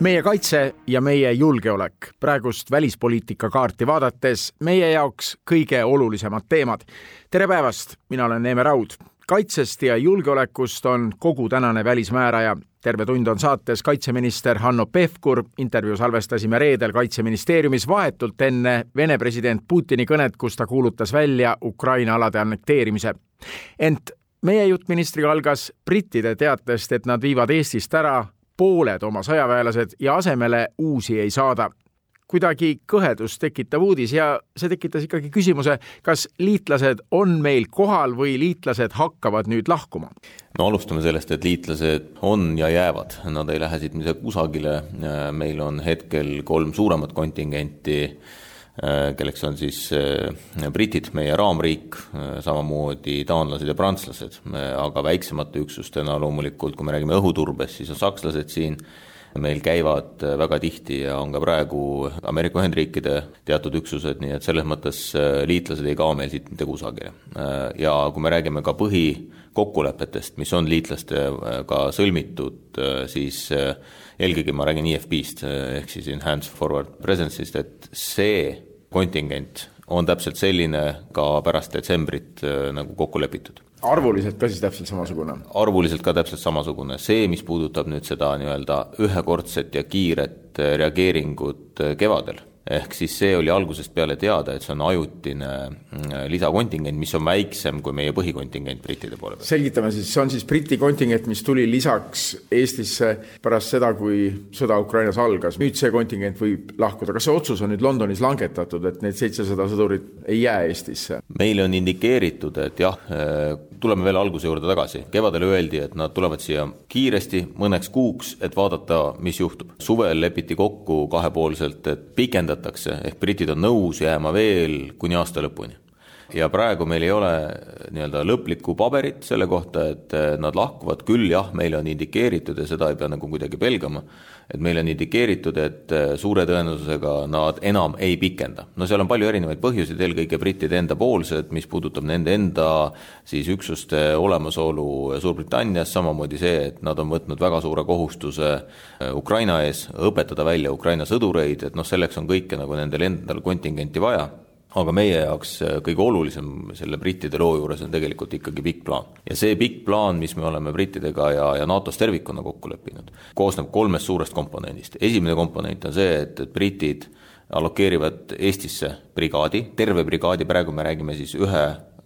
meie kaitse ja meie julgeolek, praegust välispoliitika kaarti vaadates meie jaoks kõige olulisemad teemad. tere päevast, mina olen Neeme Raud. kaitsest ja julgeolekust on kogu tänane välismääraja. terve tund on saates kaitseminister Hanno Pevkur, intervjuu salvestasime reedel Kaitseministeeriumis vahetult enne Vene president Putini kõnet, kus ta kuulutas välja Ukraina alade annekteerimise. ent meie jutt ministriga algas brittide teatest, et nad viivad Eestist ära pooled oma sõjaväelased ja asemele uusi ei saada. kuidagi kõhedust tekitav uudis ja see tekitas ikkagi küsimuse, kas liitlased on meil kohal või liitlased hakkavad nüüd lahkuma? no alustame sellest, et liitlased on ja jäävad, nad ei lähe siit mitte kusagile, meil on hetkel kolm suuremat kontingenti kelleks on siis äh, britid, meie raamriik, äh, samamoodi taanlased ja prantslased, aga väiksemate üksustena loomulikult, kui me räägime õhuturbest, siis on sakslased siin, meil käivad väga tihti ja on ka praegu Ameerika Ühendriikide teatud üksused, nii et selles mõttes liitlased ei kao meil siit mitte kusagile. Ja kui me räägime ka põhikokkulepetest, mis on liitlastega sõlmitud, siis eelkõige ma räägin EFP-st ehk siis Enhanced Forward Presence'ist, et see kontingent on täpselt selline ka pärast detsembrit äh, nagu kokku lepitud. Arvuliselt ka siis täpselt samasugune? arvuliselt ka täpselt samasugune, see, mis puudutab nüüd seda nii-öelda ühekordset ja kiiret äh, reageeringut äh, kevadel ehk siis see oli algusest peale teada, et see on ajutine mm, lisakontingent, mis on väiksem kui meie põhikontingent brittide poole peal. selgitame siis, see on siis Briti kontingent, mis tuli lisaks Eestisse pärast seda, kui sõda Ukrainas algas. nüüd see kontingent võib lahkuda, kas see otsus on nüüd Londonis langetatud, et need seitsesada sõdurit ei jää Eestisse? meile on indikeeritud, et jah, äh, tuleme veel alguse juurde tagasi, kevadel öeldi, et nad tulevad siia kiiresti mõneks kuuks, et vaadata, mis juhtub. suvel lepiti kokku kahepoolselt, et pikendada pikendatakse, ehk britid on nõus jääma veel kuni aasta lõpuni. ja praegu meil ei ole nii-öelda lõplikku paberit selle kohta, et nad lahkuvad, küll jah, meile on indikeeritud ja seda ei pea nagu kuidagi pelgama, et meile on indikeeritud, et suure tõenäosusega nad enam ei pikenda. no seal on palju erinevaid põhjuseid, eelkõige brittide enda poolsed, mis puudutab nende enda siis üksuste olemasolu Suurbritannias, samamoodi see, et nad on võtnud väga suure kohustuse Ukraina ees, õpetada välja Ukraina sõdureid, et noh, selleks on kõike nagu nendel endal kontingenti vaja aga meie jaoks äh, kõige olulisem selle brittide loo juures on tegelikult ikkagi pikk plaan. ja see pikk plaan, mis me oleme brittidega ja, ja NATO-s tervikuna kokku leppinud, koosneb kolmest suurest komponendist. esimene komponent on see, et, et britid allokeerivad Eestisse brigaadi, terve brigaadi, praegu me räägime siis ühe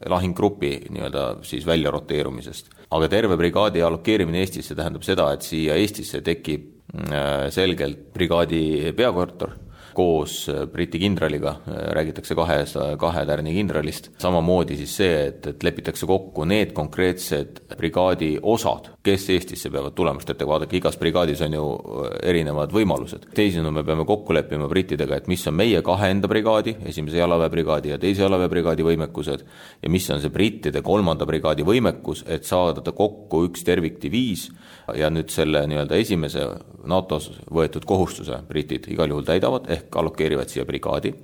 lahinggrupi nii-öelda siis välja roteerumisest. aga terve brigaadi allokeerimine Eestisse tähendab seda, et siia Eestisse tekib äh, selgelt brigaadi peakorter koos äh, Briti kindraliga, äh, räägitakse kahes, kahe tärni kindralist, samamoodi siis see, et, et lepitakse kokku need konkreetsed brigaadi osad, kes Eestisse peavad tulema, sest et vaadake, igas brigaadis on ju äh, erinevad võimalused. teisisõnu, me peame kokku leppima brittidega, et mis on meie kahe enda brigaadi, esimese jalaväebrigaadi ja teise jalaväebrigaadi võimekused ja mis on see brittide kolmanda brigaadi võimekus, et saada kokku üks tervikdiviis ja nüüd selle nii-öelda esimese NATO-s võetud kohustuse britid igal juhul täidavad, ehk ehk allokeerivad siia brigaadi.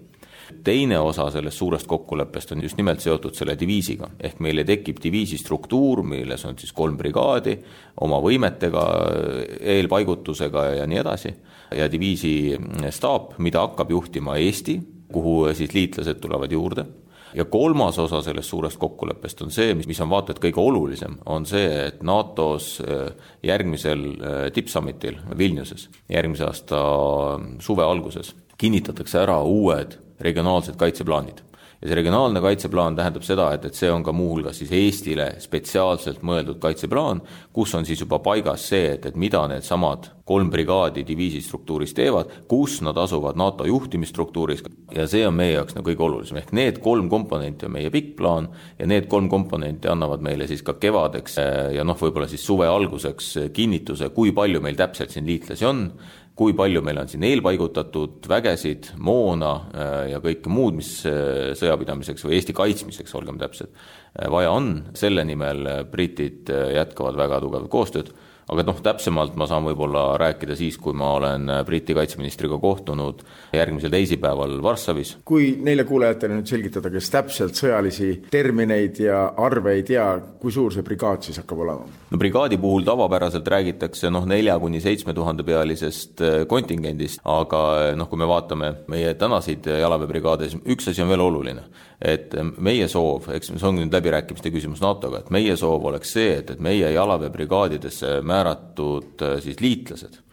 teine osa sellest suurest kokkuleppest on just nimelt seotud selle diviisiga, ehk meile tekib diviisi struktuur, milles on siis kolm brigaadi oma võimetega, eelpaigutusega ja nii edasi, ja diviisi staap, mida hakkab juhtima Eesti, kuhu siis liitlased tulevad juurde. Ja kolmas osa sellest suurest kokkuleppest on see, mis, on vaata et kõige olulisem, on see, et NATO-s äh, järgmisel äh, tippsummitil Vilniuses, järgmise aasta suve alguses kinnitatakse ära uued regionaalsed kaitseplaanid. ja see regionaalne kaitseplaan tähendab seda, et, et see on ka muuhulgas siis Eestile spetsiaalselt mõeldud kaitseplaan, kus on siis juba paigas see, et, et mida needsamad kolm brigaadi diviisi struktuuris teevad, kus nad asuvad NATO juhtimisstruktuuris. Ja see on meie jaoks nagu kõige olulisem, ehk need kolm komponenti on meie pikk plaan ja need kolm komponenti annavad meile siis ka kevadeks ja noh, võib-olla siis suve alguseks kinnituse, kui palju meil täpselt siin liitlasi on kui palju meil on siin eelpaigutatud vägesid, moona ja kõike muud, mis sõjapidamiseks või Eesti kaitsmiseks, olgem täpsed, vaja on, selle nimel britid jätkavad väga tugevat koostööd aga noh, täpsemalt ma saan võib-olla rääkida siis, kui ma olen Briti kaitseministriga kohtunud järgmisel teisipäeval Varssavis. kui neile kuulajatele nüüd selgitada, kes täpselt sõjalisi termineid ja arve ei tea, kui suur see brigaad siis hakkab olema? no brigaadi puhul tavapäraselt räägitakse noh, nelja kuni seitsme tuhande pealisest äh, kontingendist, aga äh, noh, kui me vaatame meie tänaseid jalaväebrigaade, siis üks asi on veel oluline, et meie soov, eks see on nüüd läbirääkimiste küsimus NATO-ga, et meie soov oleks see, et, et meie jalaväebrigaadidesse määratud äh, siis liitlased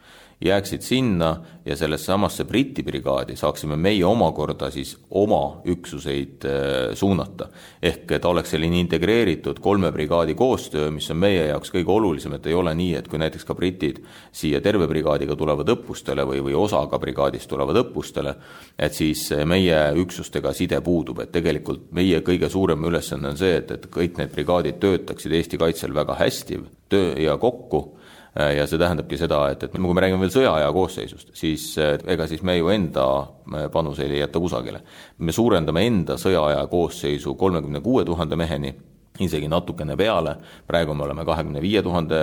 jääksid sinna ja sellesse samasse Briti brigaadi saaksime meie omakorda siis oma üksuseid äh, suunata. ehk et oleks selline integreeritud kolme brigaadi koostöö, mis on meie jaoks kõige olulisem, et ei ole nii, et kui näiteks ka britid siia terve brigaadiga tulevad õppustele või, või osaga brigaadist tulevad õppustele, et siis meie üksustega side puudub, et tegelikult meie kõige suurem ülesanne on see, et, et kõik need brigaadid töötaksid Eesti kaitsel väga hästi töö ja kokku Äh, ja see tähendabki seda, et, et kui me räägime veel sõjaaja koosseisust, siis äh, ega siis me ju enda äh, panuseid ei jäta kusagile. me suurendame enda sõjaaja koosseisu kolmekümne kuue tuhande meheni, isegi natukene peale, praegu me oleme kahekümne viie tuhande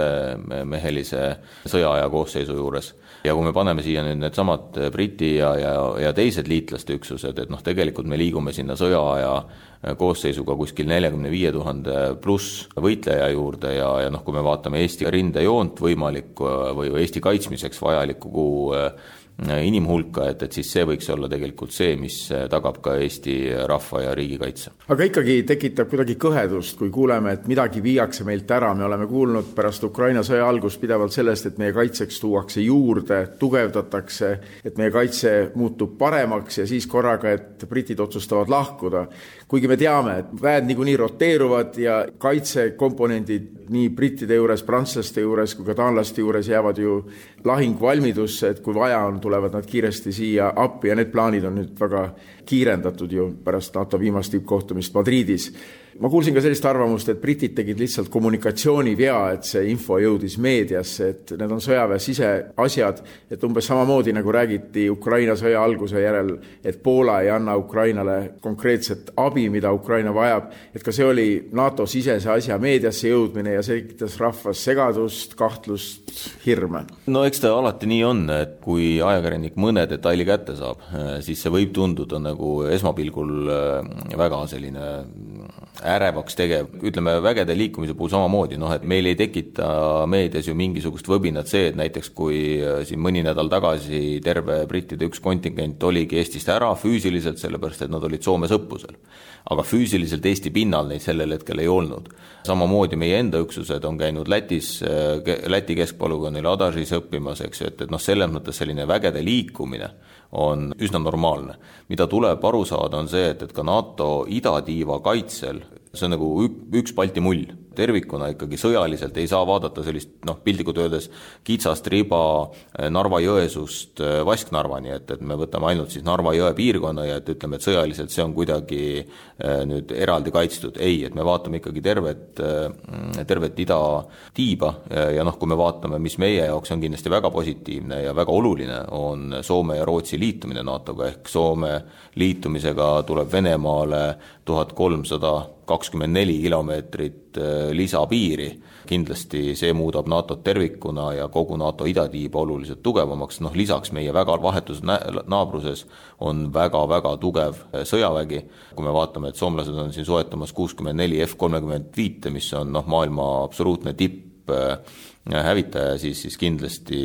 mehelise sõjaaja koosseisu juures ja kui me paneme siia nüüd needsamad Briti ja, ja, ja teised liitlaste üksused, et noh, tegelikult me liigume sinna sõjaaja koosseisuga kuskil neljakümne viie tuhande pluss võitleja juurde ja, ja noh, kui me vaatame Eesti rindejoont võimalikku või Eesti kaitsmiseks vajalikku inimhulka, et, et siis see võiks olla tegelikult see, mis tagab ka Eesti rahva ja riigi kaitse. aga ikkagi tekitab kuidagi kõhedust, kui kuuleme, et midagi viiakse meilt ära, me oleme kuulnud pärast Ukraina sõja algust pidevalt sellest, et meie kaitseks tuuakse juurde, tugevdatakse, et meie kaitse muutub paremaks ja siis korraga, et britid otsustavad lahkuda kuigi me teame, et väed niikuinii roteeruvad ja kaitsekomponendid nii brittide juures, prantslaste juures kui ka taanlaste juures jäävad ju lahingvalmidusse, et kui vaja on, tulevad nad kiiresti siia appi ja need plaanid on nüüd väga kiirendatud ju pärast NATO viimast tippkohtumist Madridis. Ma kuulsin ka sellist arvamust, et britid tegid lihtsalt kommunikatsioonivea, et see info jõudis meediasse, et need on sõjaväe siseasjad, et umbes samamoodi nagu räägiti Ukraina sõja alguse järel, et Poola ei anna Ukrainale konkreetset abi, mida Ukraina vajab, et ka see oli NATO sisese asja meediasse jõudmine ja see tekitas rahvas segadust, kahtlust, hirme. no eks ta alati nii on, et kui ajakirjanik mõne detaili kätte saab, siis see võib tunduda nagu esmapilgul väga selline ärevaks tegev, ütleme vägede liikumise puhul samamoodi, noh et meil ei tekita meedias ju mingisugust võbinat see, et näiteks kui äh, siin mõni nädal tagasi terve brittide üks kontingent oligi Eestist ära füüsiliselt, sellepärast et nad olid Soomes õppusel. aga füüsiliselt Eesti pinnal neid sellel hetkel ei olnud. samamoodi meie enda üksused on käinud Lätis, äh, Läti keskpolügoonil Adažis õppimas, eks ju, et, et noh, selles mõttes selline vägede liikumine on üsna normaalne. mida tuleb aru saada, on see, et, et ka NATO idatiiva kaitsel see on nagu üks Balti mull tervikuna ikkagi sõjaliselt ei saa vaadata sellist noh, piltlikult öeldes kitsast riba eh, Narva-Jõesuust eh, Vasknarvani, et, et me võtame ainult siis Narva jõe piirkonna ja et ütleme, et sõjaliselt see on kuidagi eh, nüüd eraldi kaitstud, ei, et me vaatame ikkagi tervet, tervet idatiiba ja noh, kui me vaatame, mis meie jaoks on kindlasti väga positiivne ja väga oluline, on Soome ja Rootsi liitumine NATO-ga, ehk Soome liitumisega tuleb Venemaale tuhat kolmsada kakskümmend neli kilomeetrit äh, lisapiiri, kindlasti see muudab NATO-t tervikuna ja kogu NATO idatiiba oluliselt tugevamaks, noh lisaks meie väga vahetus naabruses on väga-väga tugev äh, sõjavägi, kui me vaatame, et soomlased on siin soetamas kuuskümmend neli F kolmekümmend viite, mis on noh, maailma absoluutne tipp äh, hävitaja, siis, siis kindlasti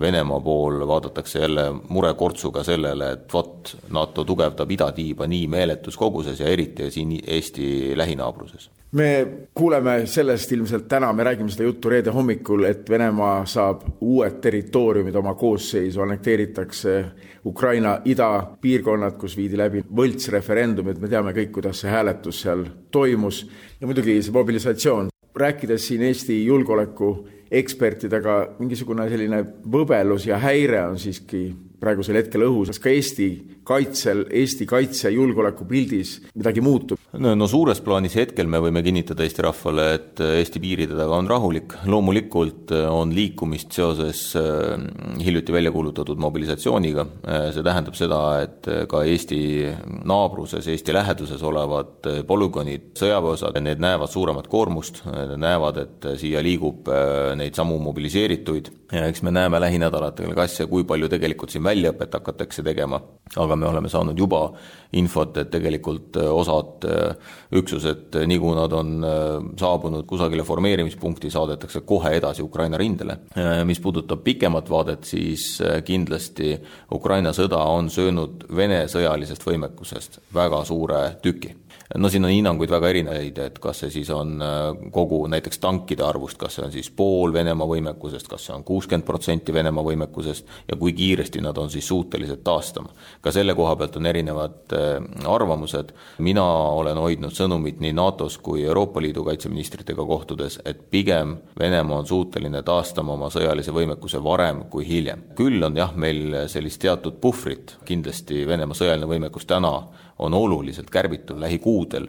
Venemaa pool vaadatakse jälle murekortsuga sellele, et vot, NATO tugevdab idatiiba nii meeletus koguses ja eriti siin Eesti lähinaabruses. me kuuleme sellest ilmselt täna, me räägime seda juttu reede hommikul, et Venemaa saab uued territooriumid oma koosseisu, annekteeritakse Ukraina idapiirkonnad, kus viidi läbi võltsreferendumid, me teame kõik, kuidas see hääletus seal toimus ja muidugi see mobilisatsioon. Rääkides siin Eesti julgeoleku ekspertidega mingisugune selline võbelus ja häire on siiski praegusel hetkel õhus, kas ka Eesti kaitsel, Eesti kaitse julgeolekupildis midagi muutub? no, no suures plaanis hetkel me võime kinnitada Eesti rahvale, et Eesti piiride taga on rahulik, loomulikult on liikumist seoses hiljuti välja kuulutatud mobilisatsiooniga, see tähendab seda, et ka Eesti naabruses, Eesti läheduses olevad polügoonid, sõjaväeosad, need näevad suuremat koormust, näevad, et siia liigub neid samu mobiliseerituid. Ja eks me näeme lähinädalatel, kas ja kui palju tegelikult siin väljaõpet hakatakse tegema, aga me oleme saanud juba infot, et tegelikult osad üksused, nii kui nad on saabunud kusagile formeerimispunkti, saadetakse kohe edasi Ukraina rindele. mis puudutab pikemat vaadet, siis kindlasti Ukraina sõda on söönud Vene sõjalisest võimekusest väga suure tüki no siin on hinnanguid väga erinevaid, et kas see siis on äh, kogu näiteks tankide arvust, kas see on siis pool Venemaa võimekusest, kas see on kuuskümmend protsenti Venemaa võimekusest ja kui kiiresti nad on siis suutelised taastama. ka selle koha pealt on erinevad äh, arvamused, mina olen hoidnud sõnumit nii NATO-s kui Euroopa Liidu kaitseministritega kohtudes, et pigem Venemaa on suuteline taastama oma sõjalise võimekuse varem kui hiljem. küll on jah, meil sellist teatud puhvrit, kindlasti Venemaa sõjaline võimekus täna on oluliselt kärbitud lähikuudel,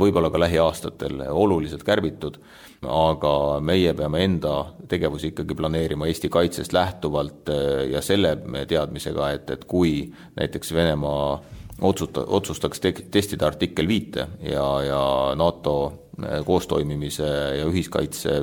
võib-olla ka lähiaastatel oluliselt kärbitud, aga meie peame enda tegevusi ikkagi planeerima Eesti kaitsest lähtuvalt eh, ja selle teadmisega, et, et kui näiteks Venemaa otsuta-, otsustaks te-, testida artikkel viite ja, ja NATO eh, koostoimimise ja ühiskaitse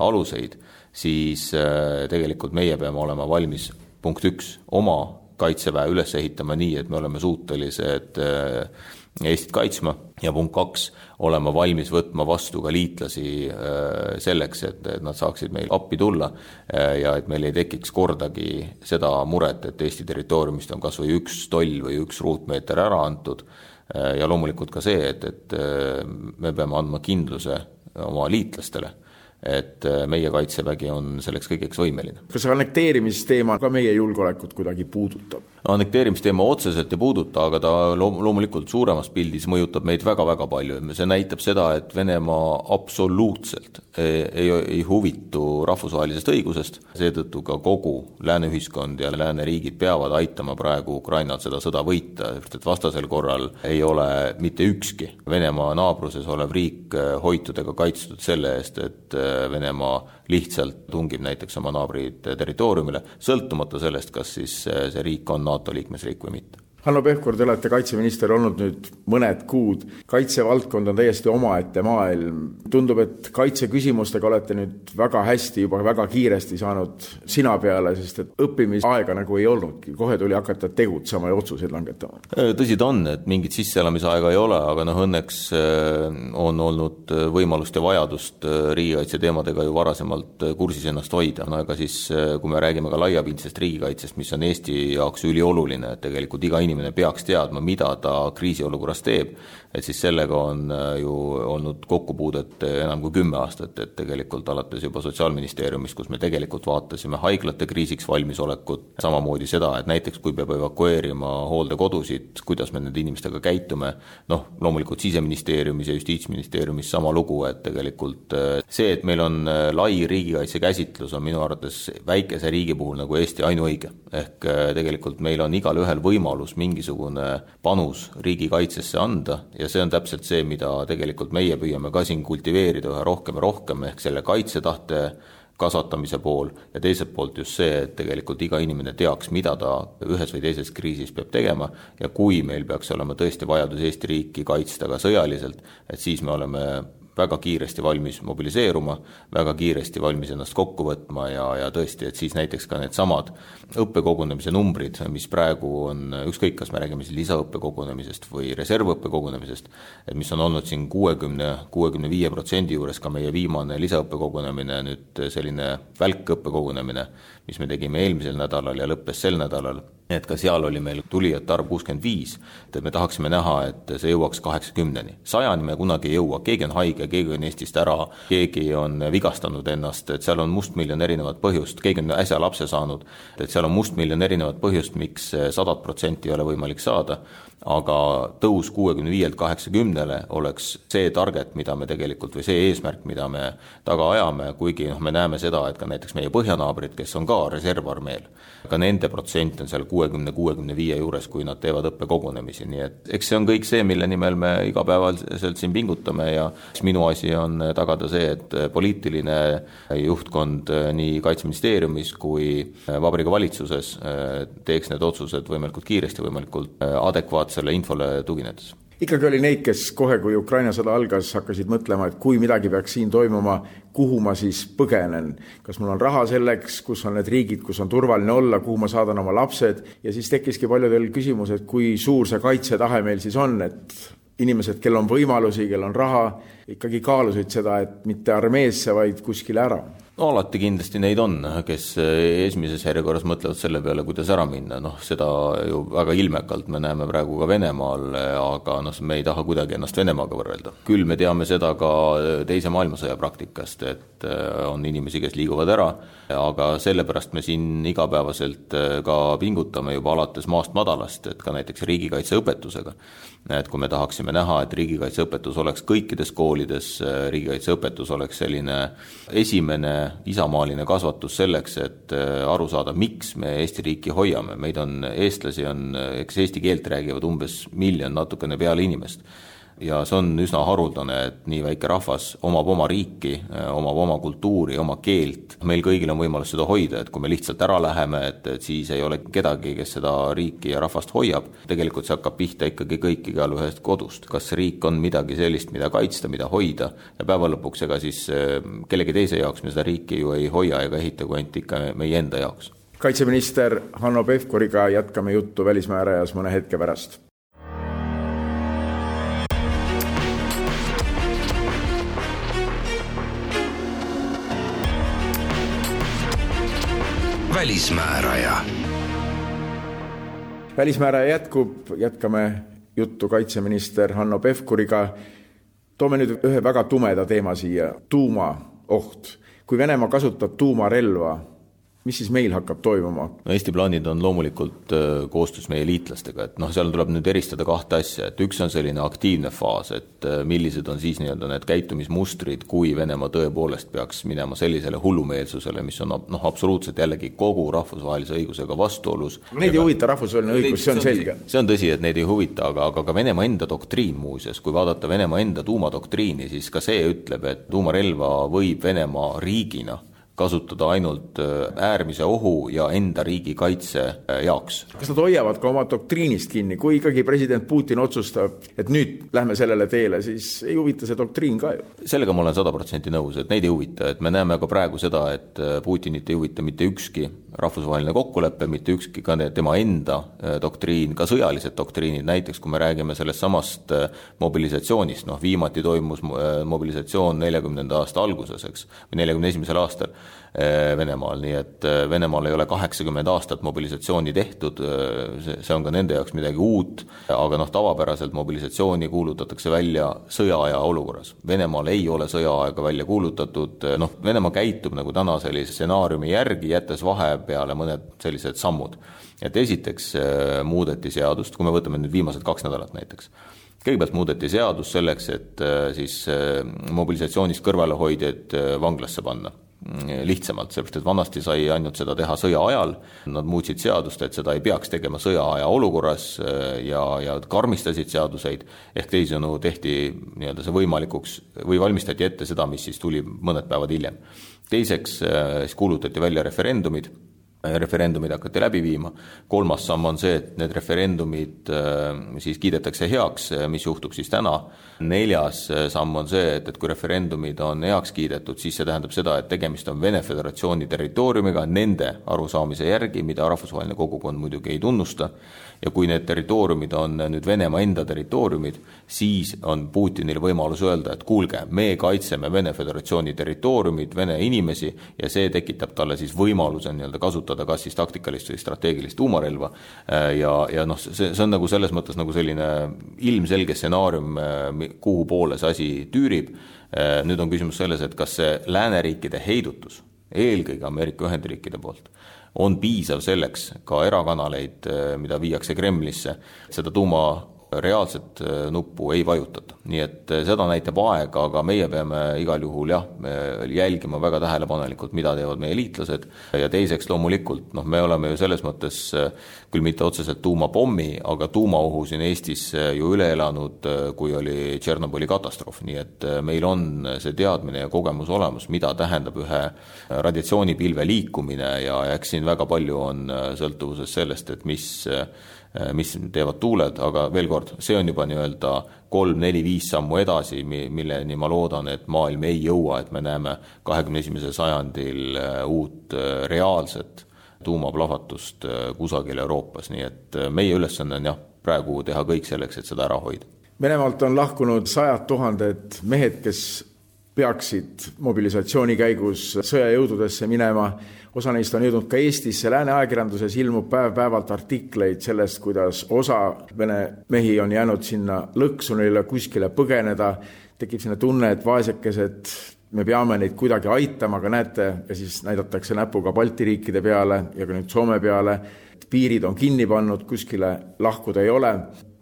aluseid, siis eh, tegelikult meie peame olema valmis punkt üks, oma kaitseväe üles ehitama nii, et me oleme suutelised äh, Eestit kaitsma ja punkt kaks, olema valmis võtma vastu ka liitlasi äh, selleks, et, et nad saaksid meil appi tulla äh, ja et meil ei tekiks kordagi seda muret, et Eesti territooriumist on kas või üks toll või üks ruutmeeter ära antud ja loomulikult ka see, et, et me peame andma kindluse oma liitlastele et äh, meie Kaitsevägi on selleks kõigeks võimeline. kas annekteerimisteema ka meie julgeolekut kuidagi puudutab? Annekteerimisteema otseselt ei puuduta, aga ta loom-, loomulikult suuremas pildis mõjutab meid väga-väga palju, see näitab seda, et Venemaa absoluutselt ei, ei, ei huvitu rahvusvahelisest õigusest, seetõttu ka kogu lääne ühiskond ja lääneriigid peavad aitama praegu Ukrainal seda sõda võita, sest et vastasel korral ei ole mitte ükski Venemaa naabruses olev riik hoitud ega kaitstud selle eest, et Venemaa lihtsalt tungib näiteks oma naabrite territooriumile, sõltumata sellest, kas siis see riik on NATO liikmesriik või mitte Hanno Pevkur, te olete kaitseminister olnud nüüd mõned kuud, kaitsevaldkond on täiesti omaette maailm. tundub, et kaitseküsimustega olete nüüd väga hästi, juba väga kiiresti saanud sina peale, sest et õppimisaega nagu ei olnudki, kohe tuli hakata tegutsema ja otsuseid langetama. Äh, tõsi ta on, et mingit sisseelamisaega ei ole, aga noh, õnneks äh, on olnud võimalust ja vajadust äh, riigikaitse teemadega ju varasemalt kursis ennast hoida, no ega siis, kui me räägime ka laiapindsest riigikaitsest, mis on Eesti jaoks ülioluline, et tegelikult iga inimene inimene peaks teadma, mida ta kriisiolukorras teeb, et siis sellega on äh, ju olnud kokkupuudet äh, enam kui kümme aastat, et tegelikult alates juba Sotsiaalministeeriumist, kus me tegelikult vaatasime haiglate kriisiks valmisolekut, samamoodi seda, et näiteks kui peab evakueerima hooldekodusid, kuidas me nende inimestega käitume, noh, loomulikult Siseministeeriumis ja Justiitsministeeriumis sama lugu, et tegelikult äh, see, et meil on lai riigikaitse käsitlus, on minu arvates väikese riigi puhul nagu Eesti ainuõige. ehk tegelikult meil on igalühel võimalus mingisugune panus riigikaitsesse anda ja see on täpselt see, mida tegelikult meie püüame ka siin kultiveerida üha rohkem ja rohkem, ehk selle kaitsetahte kasvatamise pool ja teiselt poolt just see, et tegelikult iga inimene teaks, mida ta ühes või teises kriisis peab tegema ja kui meil peaks olema tõesti vajadus Eesti riiki kaitsta ka sõjaliselt, et siis me oleme väga kiiresti valmis mobiliseeruma, väga kiiresti valmis ennast kokku võtma ja, ja tõesti, et siis näiteks ka needsamad õppekogunemise numbrid, mis praegu on, ükskõik, kas me räägime siis lisaõppekogunemisest või reservõppekogunemisest, et mis on olnud siin kuuekümne, kuuekümne viie protsendi juures ka meie viimane lisaõppekogunemine, nüüd selline välkõppekogunemine, mis me tegime eelmisel nädalal ja lõppes sel nädalal et ka seal oli meil tulijate arv kuuskümmend viis, et me tahaksime näha, et see jõuaks kaheksakümneni. sajani me kunagi ei jõua, keegi on haige, keegi on Eestist ära, keegi on vigastanud ennast, et seal on mustmiljon erinevat põhjust, keegi on äsja lapse saanud, et seal on mustmiljon erinevat põhjust, miks sadat protsenti ei ole võimalik saada, aga tõus kuuekümne viielt kaheksakümnele oleks see target, mida me tegelikult, või see eesmärk, mida me taga ajame, kuigi noh, me näeme seda, et ka näiteks meie põhjanaabrid, kes on ka reservarmeel, ka nende protsent on seal kuuekümne, kuuekümne viie juures, kui nad teevad õppekogunemisi, nii et eks see on kõik see, mille nimel me igapäevaselt siin pingutame ja minu asi on tagada see, et poliitiline juhtkond nii Kaitseministeeriumis kui Vabariigi Valitsuses teeks need otsused võimalikult kiiresti, võimalikult adekvaatsele infole tuginedes ikkagi oli neid, kes kohe, kui Ukraina sõda algas, hakkasid mõtlema, et kui midagi peaks siin toimuma, kuhu ma siis põgenen. kas mul on raha selleks, kus on need riigid, kus on turvaline olla, kuhu ma saadan oma lapsed ja siis tekkiski paljudel küsimus, et kui suur see kaitsetahe meil siis on, et inimesed, kel on võimalusi, kel on raha, ikkagi kaalusid seda, et mitte armeesse, vaid kuskile ära no alati kindlasti neid on, kes esimeses järjekorras mõtlevad selle peale, kuidas ära minna, noh seda ju väga ilmekalt me näeme praegu ka Venemaal, aga noh, me ei taha kuidagi ennast Venemaaga võrrelda. küll me teame seda ka Teise maailmasõja praktikast, et on inimesi, kes liiguvad ära, aga sellepärast me siin igapäevaselt ka pingutame juba alates maast madalast, et ka näiteks riigikaitseõpetusega. et kui me tahaksime näha, et riigikaitseõpetus oleks kõikides koolides, riigikaitseõpetus oleks selline esimene isamaaline kasvatus selleks, et äh, aru saada, miks me Eesti riiki hoiame, meid on, eestlasi on, eks eesti keelt räägivad umbes miljon natukene peale inimest ja see on üsna haruldane, et nii väike rahvas omab oma riiki, omab oma kultuuri, oma keelt, meil kõigil on võimalus seda hoida, et kui me lihtsalt ära läheme, et, et siis ei ole kedagi, kes seda riiki ja rahvast hoiab, tegelikult see hakkab pihta ikkagi kõik igalühest kodust. kas riik on midagi sellist, mida kaitsta, mida hoida? Ja päeva lõpuks ega siis eh, kellegi teise jaoks me seda riiki ju ei hoia ega ehita, kui ainult ikka meie enda jaoks. Kaitseminister Hanno Pevkuriga jätkame juttu Välismäärajas mõne hetke pärast välismääraja. välismääraja jätkub, jätkame juttu kaitseminister Hanno Pevkuriga. toome nüüd ühe väga tumeda teema siia, tuumaoht. kui Venemaa kasutab tuumarelva mis siis meil hakkab toimuma? no Eesti plaanid on loomulikult äh, koostöös meie liitlastega, et noh, seal tuleb nüüd eristada kahte asja, et üks on selline aktiivne faas, et äh, millised on siis nii-öelda need käitumismustrid, kui Venemaa tõepoolest peaks minema sellisele hullumeelsusele, mis on noh, absoluutselt jällegi kogu rahvusvahelise õigusega vastuolus. Neid ei huvita rahvusvaheline õigus, see on selge. see on tõsi, et neid ei huvita, aga, aga ka Venemaa enda doktriin muuseas, kui vaadata Venemaa enda tuumadoktriini, siis ka see ütleb, et tuumarelva võib Venemaa riigina kasutada ainult äh, äärmise ohu ja enda riigi kaitse äh, jaoks. kas nad hoiavad ka oma doktriinist kinni, kui ikkagi president Putin otsustab, et nüüd lähme sellele teele, siis ei huvita see doktriin ka ju? sellega ma olen sada protsenti nõus, et neid ei huvita, et me näeme ka praegu seda, et äh, Putinit ei huvita mitte ükski rahvusvaheline kokkulepe, mitte ükski ka tema enda doktriin, ka sõjalised doktriinid, näiteks kui me räägime sellest samast mobilisatsioonist, noh viimati toimus mobilisatsioon neljakümnenda aasta alguses, eks, või neljakümne esimesel aastal Venemaal, nii et eh, Venemaal ei ole kaheksakümmend aastat mobilisatsiooni tehtud, eh, see on ka nende jaoks midagi uut, aga noh, tavapäraselt mobilisatsiooni kuulutatakse välja sõjaaja olukorras. Venemaal ei ole sõjaaega välja kuulutatud, noh, Venemaa käitub nagu täna sellise stsenaariumi järgi, jättes vahepeale mõned sellised sammud. et esiteks muudeti seadust, kui me võtame nüüd viimased kaks nädalat näiteks, kõigepealt muudeti seadus selleks, et siis mobilisatsioonist kõrvalehoidjaid vanglasse panna lihtsamalt, sellepärast et vanasti sai ainult seda teha sõja ajal, nad muutsid seadust, et seda ei peaks tegema sõjaaja olukorras äh, ja, ja karmistasid seaduseid, ehk teisisõnu tehti nii-öelda see võimalikuks või valmistati ette seda, mis siis tuli mõned päevad hiljem. teiseks äh, siis kuulutati välja referendumid referendumid hakati läbi viima. kolmas samm on see, et need referendumid äh, siis kiidetakse heaks, äh, mis juhtub siis täna. neljas äh, samm on see, et, et kui referendumid on heaks kiidetud, siis see tähendab seda, et tegemist on Vene Föderatsiooni territooriumiga nende arusaamise järgi, mida rahvusvaheline kogukond muidugi ei tunnusta ja kui need territooriumid on nüüd Venemaa enda territooriumid, siis on Putinil võimalus öelda, et kuulge, me kaitseme Vene Föderatsiooni territooriumit, Vene inimesi ja see tekitab talle siis võimaluse nii-öelda kasutada kas siis taktikalist või strateegilist tuumarelva ja, ja noh, see, see on nagu selles mõttes nagu selline ilmselge stsenaarium, kuhu poole see asi tüürib. nüüd on küsimus selles, et kas see lääneriikide heidutus, eelkõige Ameerika Ühendriikide poolt, on piisav selleks ka erakanaleid, eh, mida viiakse Kremlisse, seda tuuma reaalset nuppu ei vajutata. nii et seda näitab aeg, aga meie peame igal juhul jah, jälgima väga tähelepanelikult, mida teevad meie liitlased ja teiseks loomulikult noh, me oleme ju selles mõttes küll mitte otseselt tuumapommi, aga tuumaohu siin Eestis ju üle elanud, kui oli Tšernobõli katastroof, nii et meil on see teadmine ja kogemus olemas, mida tähendab ühe radiatsioonipilve liikumine ja eks siin väga palju on sõltuvuses sellest, et mis Äh, mis teevad tuuled, aga veel kord, see on juba nii-öelda kolm-neli-viis sammu edasi, milleni ma loodan, et maailm ei jõua, et me näeme kahekümne esimesel sajandil äh, uut äh, reaalset tuumaplahvatust kusagil Euroopas, nii et meie ülesanne on jah, praegu teha kõik selleks, et seda ära hoida. Venemaalt on lahkunud sajad tuhanded mehed, kes peaksid mobilisatsiooni käigus sõjajõududesse minema osa neist on jõudnud ka Eestisse, lääne ajakirjanduses ilmub päev-päevalt artikleid sellest, kuidas osa vene mehi on jäänud sinna lõksu, neile kuskile põgeneda, tekib selline tunne, et vaesekesed, me peame neid kuidagi aitama, aga näete, ja siis näidatakse näpuga Balti riikide peale ja ka nüüd Soome peale, piirid on kinni pannud, kuskile lahkuda ei ole.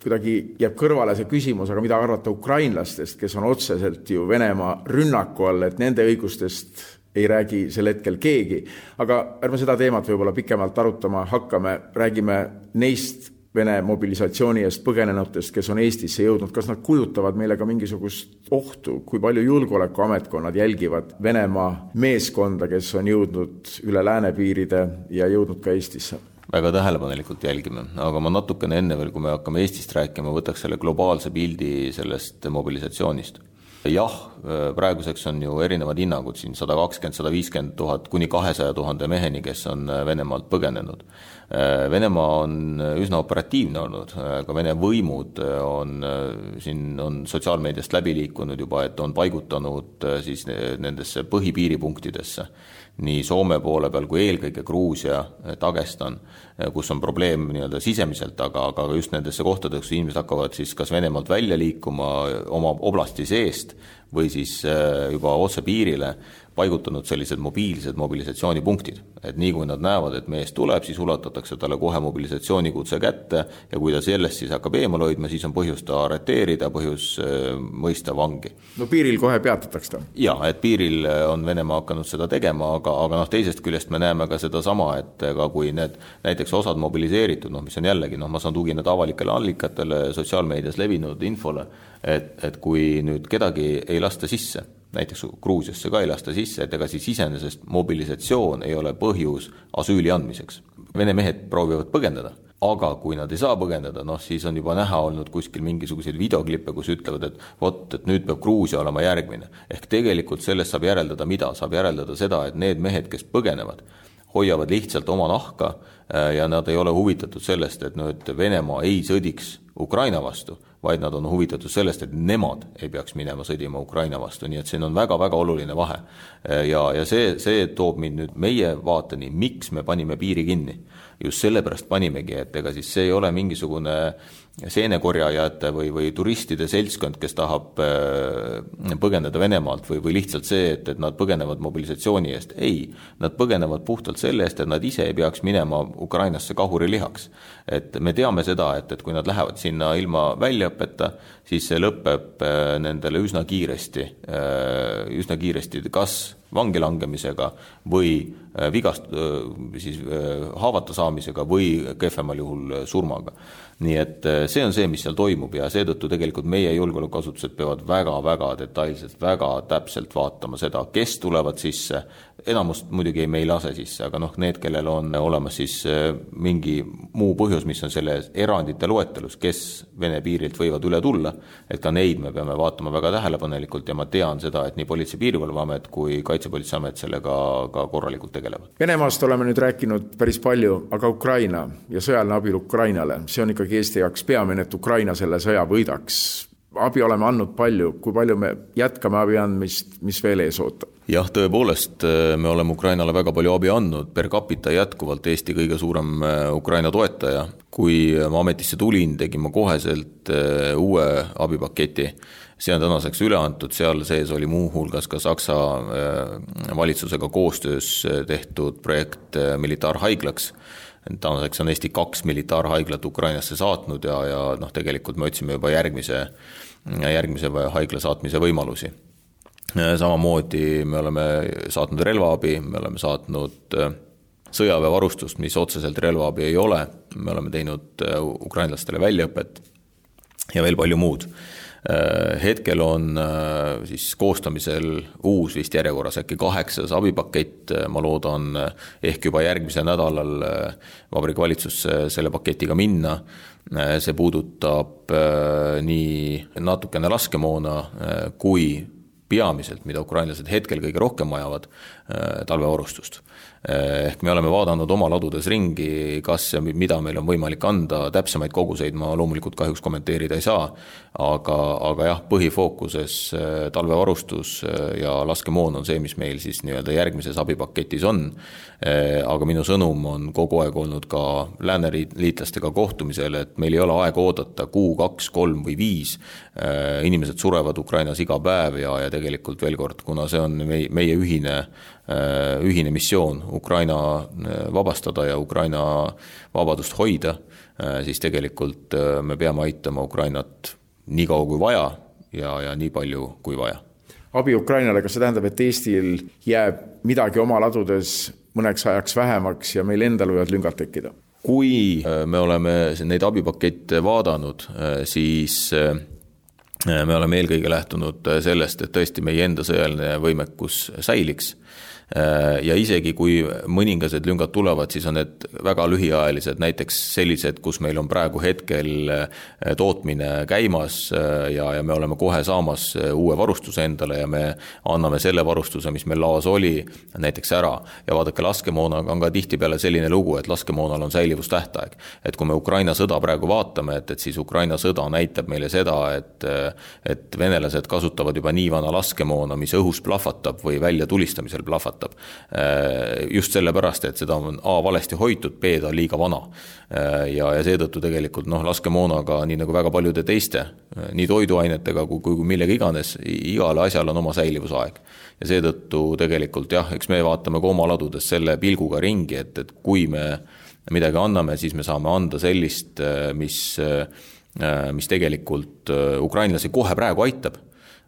Kuidagi jääb kõrvale see küsimus, aga mida arvata ukrainlastest, kes on otseselt ju Venemaa rünnaku all, et nende õigustest ei räägi sel hetkel keegi. aga ärme seda teemat võib-olla pikemalt arutama hakkame, räägime neist Vene mobilisatsiooni eest põgenenutest, kes on Eestisse jõudnud, kas nad kujutavad meile ka mingisugust ohtu, kui palju julgeolekuametkonnad jälgivad Venemaa meeskonda, kes on jõudnud üle läänepiiride ja jõudnud ka Eestisse? väga tähelepanelikult jälgime, aga ma natukene enne veel, kui me hakkame Eestist rääkima, võtaks selle globaalse pildi sellest mobilisatsioonist jah, praeguseks on ju erinevad hinnangud siin sada kakskümmend, sada viiskümmend tuhat kuni kahesaja tuhande meheni, kes on äh, Venemaalt põgenenud. Äh, Venemaa on äh, üsna operatiivne olnud, ka Vene võimud on siin, on sotsiaalmeediast läbi liikunud juba, et on paigutanud siis nendesse põhipiiripunktidesse nii Soome poole peal kui eelkõige Gruusia, Dagestan, kus on probleem nii-öelda sisemiselt, aga, aga just nendesse kohtadesse, kus inimesed hakkavad siis kas Venemaalt välja liikuma oma oblasti seest või siis äh, juba otse piirile paigutanud sellised mobiilsed mobilisatsioonipunktid. et nii kui nad näevad, et mees tuleb, siis ulatatakse talle kohe mobilisatsioonikutse kätte ja kui ta sellest siis hakkab eemal hoidma, siis on põhjust ta arreteerida, põhjus äh, mõista vangi. no piiril kohe peatatakse ta? jaa, et piiril äh, on Venemaa hakanud seda tegema, aga, aga noh, teisest küljest me näeme ka sedasama, et ka kui need näiteks osad mobiliseeritud, noh mis on jällegi noh, ma saan tugineda avalikele allikatele, sotsiaalmeedias levinud infole, et, et kui nüüd kedagi ei lasta sisse näiteks Gruusiasse ka ei lasta sisse, et ega siis iseenesest mobilisatsioon ei ole põhjus asüüli andmiseks. Vene mehed proovivad põgendada, aga kui nad ei saa põgendada, noh siis on juba näha olnud kuskil mingisuguseid videoklippe, kus ütlevad, et vot, et nüüd peab Gruusia olema järgmine. ehk tegelikult sellest saab järeldada mida, saab järeldada seda, et need mehed, kes põgenevad, hoiavad lihtsalt oma nahka äh, ja nad ei ole huvitatud sellest, et nüüd Venemaa ei sõdiks Ukraina vastu vaid nad on huvitatud sellest, et nemad ei peaks minema sõdima Ukraina vastu, nii et siin on väga-väga oluline vahe. ja, ja see, see toob mind nüüd meie vaateni, miks me panime piiri kinni. just sellepärast panimegi, et ega siis see ei ole mingisugune äh, seenekorjajate või, või turistide seltskond, kes tahab äh, põgeneda Venemaalt või, või lihtsalt see, et, et nad põgenevad mobilisatsiooni eest. ei, nad põgenevad puhtalt selle eest, et nad ise ei peaks minema Ukrainasse kahurilihaks. et me teame seda, et, et kui nad lähevad sinna ilma väljaõppeta, siis see lõpeb äh, nendele üsna kiiresti, äh, üsna kiiresti kas vangi langemisega või vigast, siis haavata saamisega või kehvemal juhul surmaga nii et äh, see on see, mis seal toimub ja seetõttu tegelikult meie julgeolekuasutused peavad väga-väga detailselt, väga täpselt vaatama seda, kes tulevad sisse, enamust muidugi me ei lase sisse, aga noh, need, kellel on olemas siis äh, mingi muu põhjus, mis on selle erandite loetelus, kes Vene piirilt võivad üle tulla, et ka neid me peame vaatama väga tähelepanelikult ja ma tean seda, et nii Politsei- ja Piirivalveamet kui Kaitsepolitseiamet sellega ka korralikult tegelevad. Venemaast oleme nüüd rääkinud päris palju, aga Ukraina ja sõjaline abi Ukrainale, see on ikkagi Eesti jaoks peamine, et Ukraina selle sõja võidaks. Abi oleme andnud palju, kui palju me jätkame abi andmist, mis veel ees ootab? jah, tõepoolest, me oleme Ukrainale väga palju abi andnud, per capita jätkuvalt Eesti kõige suurem äh, Ukraina toetaja. kui ma ametisse tulin, tegin ma koheselt äh, uue abipaketi, see on tänaseks üle antud, seal sees oli muuhulgas ka Saksa äh, valitsusega koostöös tehtud projekt militaarhaiglaks tänaseks on Eesti kaks militaarhaiglat Ukrainasse saatnud ja, ja noh, tegelikult me otsime juba järgmise, järgmise haigla saatmise võimalusi. samamoodi me oleme saatnud relvaabi, me oleme saatnud sõjaväevarustust, mis otseselt relvaabi ei ole, me oleme teinud ukrainlastele väljaõpet ja veel palju muud Äh, hetkel on äh, siis koostamisel uus vist järjekorras äkki kaheksas abipakett, ma loodan ehk juba järgmisel nädalal äh, Vabariigi Valitsusse selle paketiga minna. see puudutab nii natukene laskemoona kui peamiselt, mida ukrainlased hetkel kõige rohkem vajavad, talvevarustust ehk me oleme vaadanud oma ladudes ringi, kas ja mida meil on võimalik anda, täpsemaid koguseid ma loomulikult kahjuks kommenteerida ei saa, aga, aga jah, põhifookuses äh, talvevarustus äh, ja laskemoon on see, mis meil siis nii-öelda järgmises abipaketis on, aga minu sõnum on kogu aeg olnud ka lääneliitlastega kohtumisel, et meil ei ole aega oodata kuu, kaks, kolm või viis, inimesed surevad Ukrainas iga päev ja, ja tegelikult veel kord, kuna see on meie, meie ühine ühine missioon Ukraina äh, vabastada ja Ukraina vabadust hoida, äh, siis tegelikult me peame aitama Ukrainat nii kaua kui vaja ja, ja nii palju kui vaja. abi Ukrainale, kas see tähendab, et Eestil jääb midagi oma ladudes mõneks ajaks vähemaks ja meil endal võivad lüngad tekkida? kui me oleme neid abipakette vaadanud, siis me oleme eelkõige lähtunud sellest, et tõesti meie enda sõjaline võimekus säiliks Äh, ja isegi kui mõningased lüngad tulevad, siis on need väga lühiajalised, näiteks sellised, kus meil on praegu hetkel äh, tootmine käimas äh, ja, ja me oleme kohe saamas uue varustuse endale ja me anname selle varustuse, mis meil laos oli, näiteks ära. ja vaadake, laskemoonaga on ka tihtipeale selline lugu, et laskemoonal on säilivustähtaeg. et kui me Ukraina sõda praegu vaatame, et, et siis Ukraina sõda näitab meile seda, et et venelased kasutavad juba nii vana laskemoona, mis õhus plahvatab või väljatulistamisel plahvatab kannatab. Äh, just sellepärast, et seda on A valesti hoitud, B ta on liiga vana. Äh, ja, ja seetõttu tegelikult noh, laskemoonaga, nii nagu väga paljude teiste, äh, nii toiduainetega kui, kui millega iganes, igal asjal on oma säilivusaeg. ja seetõttu tegelikult jah, eks me vaatame ka oma ladudes selle pilguga ringi, et, et kui me midagi anname, siis me saame anda sellist, mis, mis tegelikult ukrainlasi kohe praegu aitab